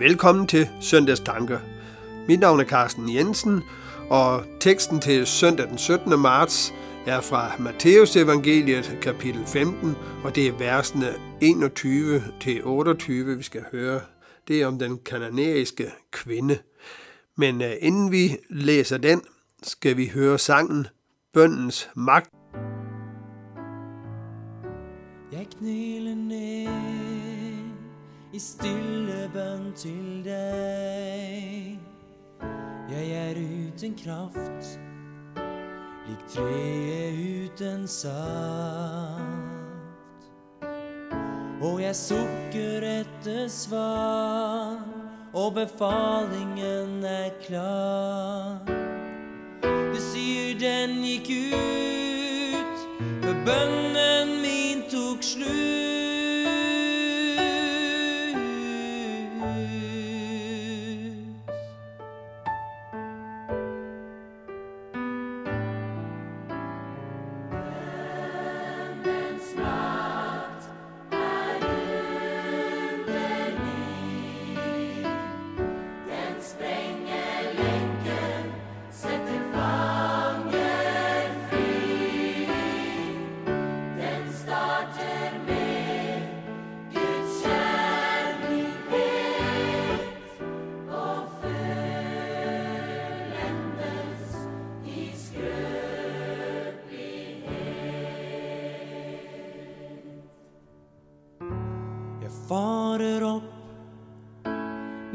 Velkommen til Søndagstanker. Mit navn er Carsten Jensen, og teksten til søndag den 17. marts er fra Matteus evangeliet kapitel 15, og det er versene 21 til 28, vi skal høre. Det er om den kananæiske kvinde. Men øh, inden vi læser den, skal vi høre sangen Bøndens magt. Jeg knæler ned stille bønn til deg. Jeg er uten kraft, lik treet uten saft. Og jeg sukker etter svar, og befalingen er klar. Du sier den gikk ut, for bønnen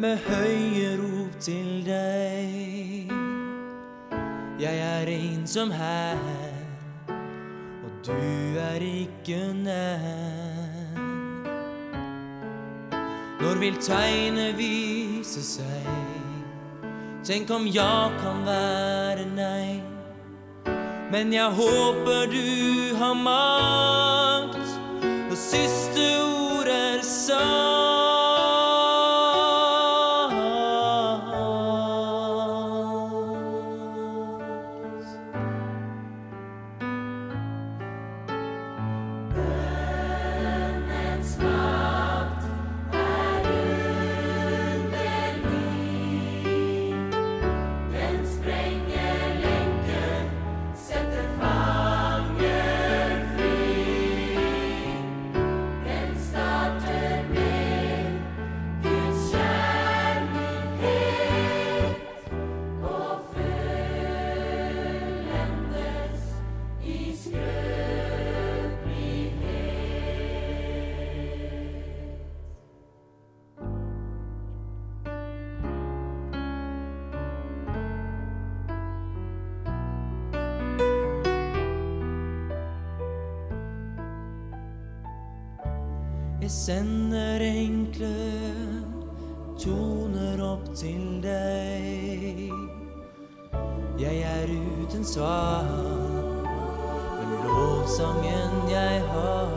med høje rop til dig. Jeg er som her, og du er ikke nær. Når vil tegne vise sig? Tænk om jeg kan være nej. Men jeg håber du har magt og sidste ord er sagt. Sender enkle toner opp til deg. Jeg er uten svar, men lovsangen jeg har.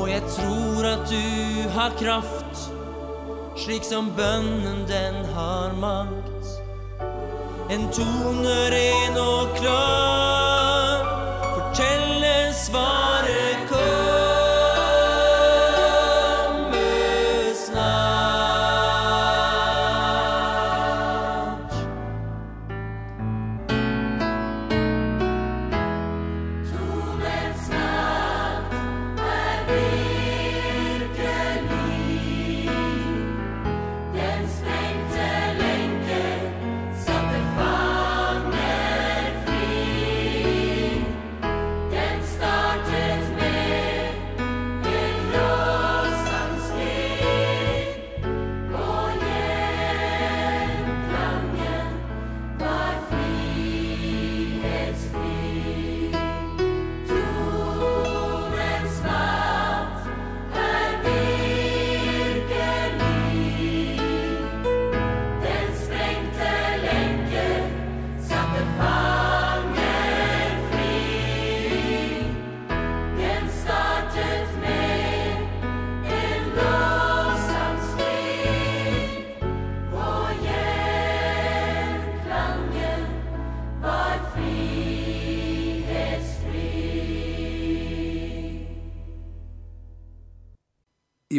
Og jeg tror at du har kraft, slik som bønnen den har makt. En tone ren og klar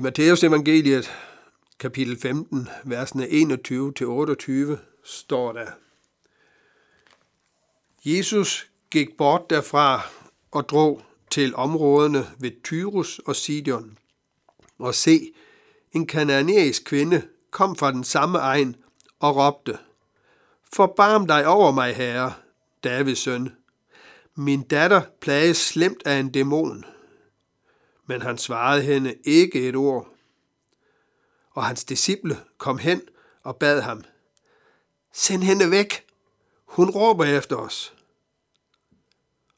Matteus evangeliet, kapitel 15, versene 21-28, står der, Jesus gik bort derfra og drog til områderne ved Tyrus og Sidon. Og se, en kananæisk kvinde kom fra den samme egen og råbte, Forbarm dig over mig, herre, Davids søn. Min datter plages slemt af en dæmon. Men han svarede hende ikke et ord. Og hans disciple kom hen og bad ham, Send hende væk, hun råber efter os.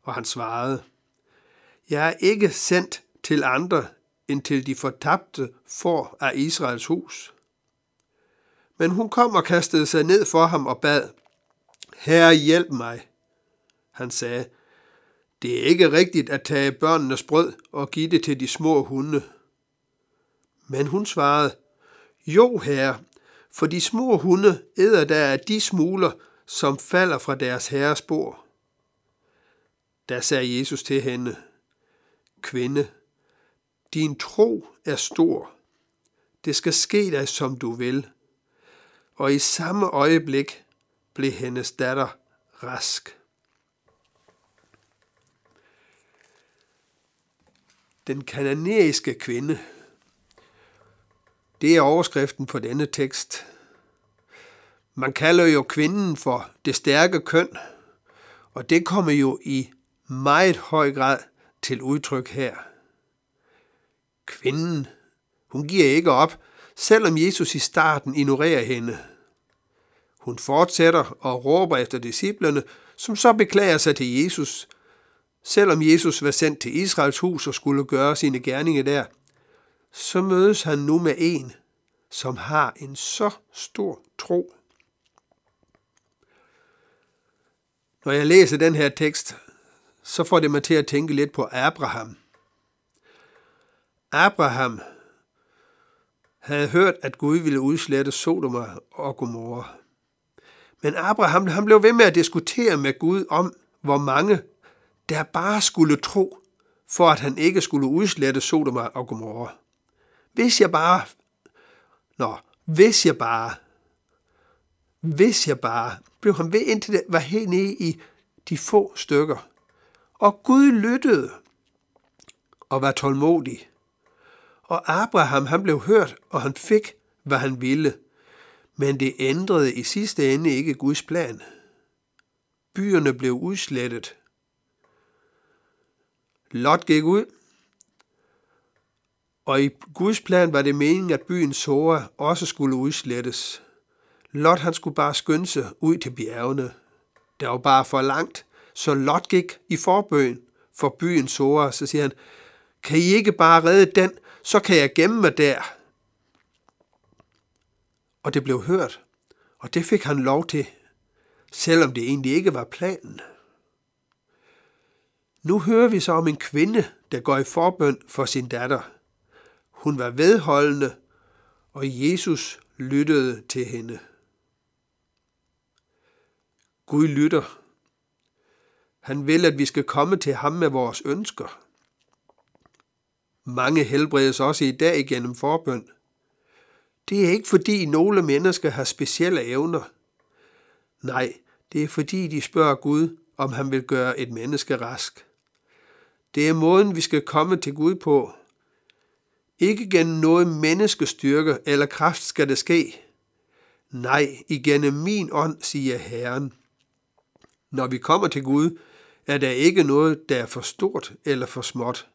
Og han svarede, Jeg er ikke sendt til andre end til de fortabte for af Israels hus. Men hun kom og kastede sig ned for ham og bad, Herre, hjælp mig. Han sagde, det er ikke rigtigt at tage børnenes brød og give det til de små hunde. Men hun svarede, jo herre, for de små hunde æder der af de smuler, som falder fra deres herres bord. Da sagde Jesus til hende, Kvinde, din tro er stor. Det skal ske dig, som du vil. Og i samme øjeblik blev hendes datter rask. Den kananæiske kvinde. Det er overskriften på denne tekst. Man kalder jo kvinden for det stærke køn, og det kommer jo i meget høj grad til udtryk her. Kvinden, hun giver ikke op, selvom Jesus i starten ignorerer hende. Hun fortsætter og råber efter disciplerne, som så beklager sig til Jesus, selvom Jesus var sendt til Israels hus og skulle gøre sine gerninger der, så mødes han nu med en, som har en så stor tro. Når jeg læser den her tekst, så får det mig til at tænke lidt på Abraham. Abraham havde hørt, at Gud ville udslette Sodoma og Gomorra. Men Abraham han blev ved med at diskutere med Gud om, hvor mange der bare skulle tro, for at han ikke skulle udslette Sodoma og Gomorra. Hvis jeg bare... Nå, hvis jeg bare... Hvis jeg bare... Blev han ved indtil det var helt nede i de få stykker. Og Gud lyttede og var tålmodig. Og Abraham han blev hørt, og han fik, hvad han ville. Men det ændrede i sidste ende ikke Guds plan. Byerne blev udslettet. Lot gik ud, og i Guds plan var det meningen, at byen Sora også skulle udslettes. Lot han skulle bare skynde sig ud til bjergene. Der var bare for langt, så Lot gik i forbøn for byen Sora. Så siger han, kan I ikke bare redde den, så kan jeg gemme mig der. Og det blev hørt, og det fik han lov til, selvom det egentlig ikke var planen. Nu hører vi så om en kvinde, der går i forbøn for sin datter. Hun var vedholdende, og Jesus lyttede til hende. Gud lytter. Han vil, at vi skal komme til ham med vores ønsker. Mange helbredes også i dag igennem forbøn. Det er ikke fordi nogle mennesker har specielle evner. Nej, det er fordi de spørger Gud, om han vil gøre et menneske rask. Det er måden, vi skal komme til Gud på. Ikke gennem noget menneskestyrke eller kraft skal det ske. Nej, igennem min ånd, siger Herren. Når vi kommer til Gud, er der ikke noget, der er for stort eller for småt.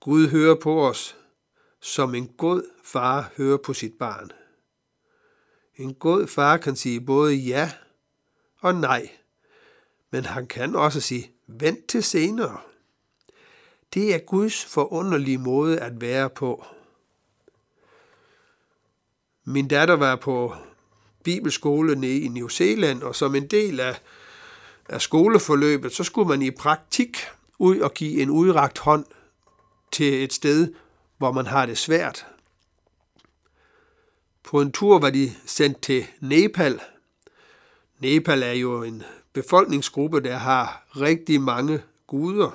Gud hører på os, som en god far hører på sit barn. En god far kan sige både ja og nej, men han kan også sige vent til senere. Det er Guds forunderlige måde at være på. Min datter var på bibelskole nede i New Zealand, og som en del af, af skoleforløbet, så skulle man i praktik ud og give en udragt hånd til et sted, hvor man har det svært. På en tur var de sendt til Nepal. Nepal er jo en befolkningsgruppe, der har rigtig mange guder.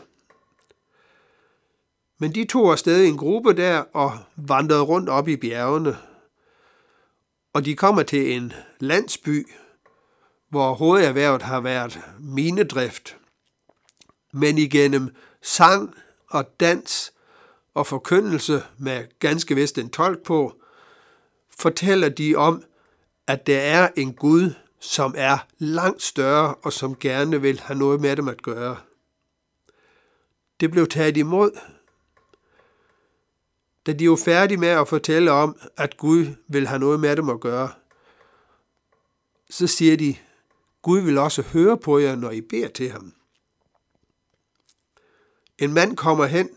Men de tog afsted i en gruppe der og vandrede rundt op i bjergene. Og de kommer til en landsby, hvor hovederhvervet har været minedrift. Men igennem sang og dans og forkyndelse med ganske vist en tolk på, fortæller de om, at der er en Gud, som er langt større og som gerne vil have noget med dem at gøre. Det blev taget imod. Da de var færdige med at fortælle om, at Gud vil have noget med dem at gøre, så siger de, Gud vil også høre på jer, når I beder til ham. En mand kommer hen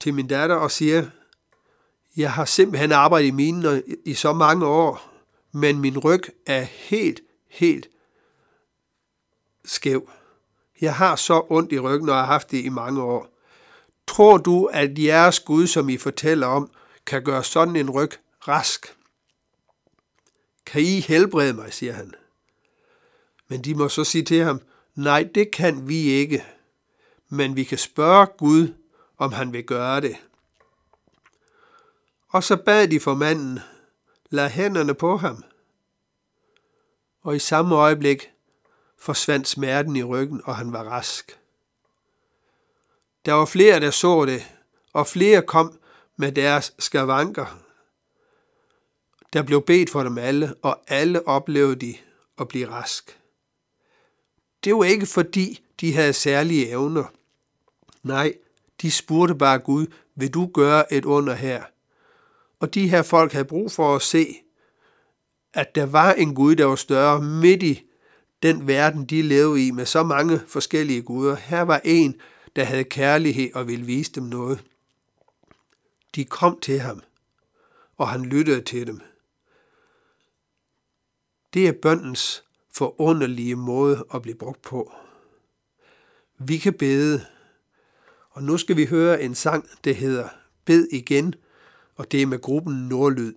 til min datter og siger, jeg har simpelthen arbejdet i minen i så mange år, men min ryg er helt, helt skæv. Jeg har så ondt i ryggen, og har haft det i mange år. Tror du, at jeres Gud, som I fortæller om, kan gøre sådan en ryg rask? Kan I helbrede mig, siger han. Men de må så sige til ham, nej, det kan vi ikke. Men vi kan spørge Gud, om han vil gøre det. Og så bad de for manden, lagde hænderne på ham. Og i samme øjeblik forsvandt smerten i ryggen, og han var rask. Der var flere, der så det, og flere kom med deres skavanker. Der blev bedt for dem alle, og alle oplevede de at blive rask. Det var ikke fordi, de havde særlige evner. Nej, de spurgte bare Gud, vil du gøre et under her? Og de her folk havde brug for at se, at der var en Gud, der var større midt i den verden, de levede i med så mange forskellige guder. Her var en, der havde kærlighed og ville vise dem noget. De kom til ham, og han lyttede til dem. Det er bøndens forunderlige måde at blive brugt på. Vi kan bede, og nu skal vi høre en sang, der hedder Bed igen, og det er med gruppen Nordlyd.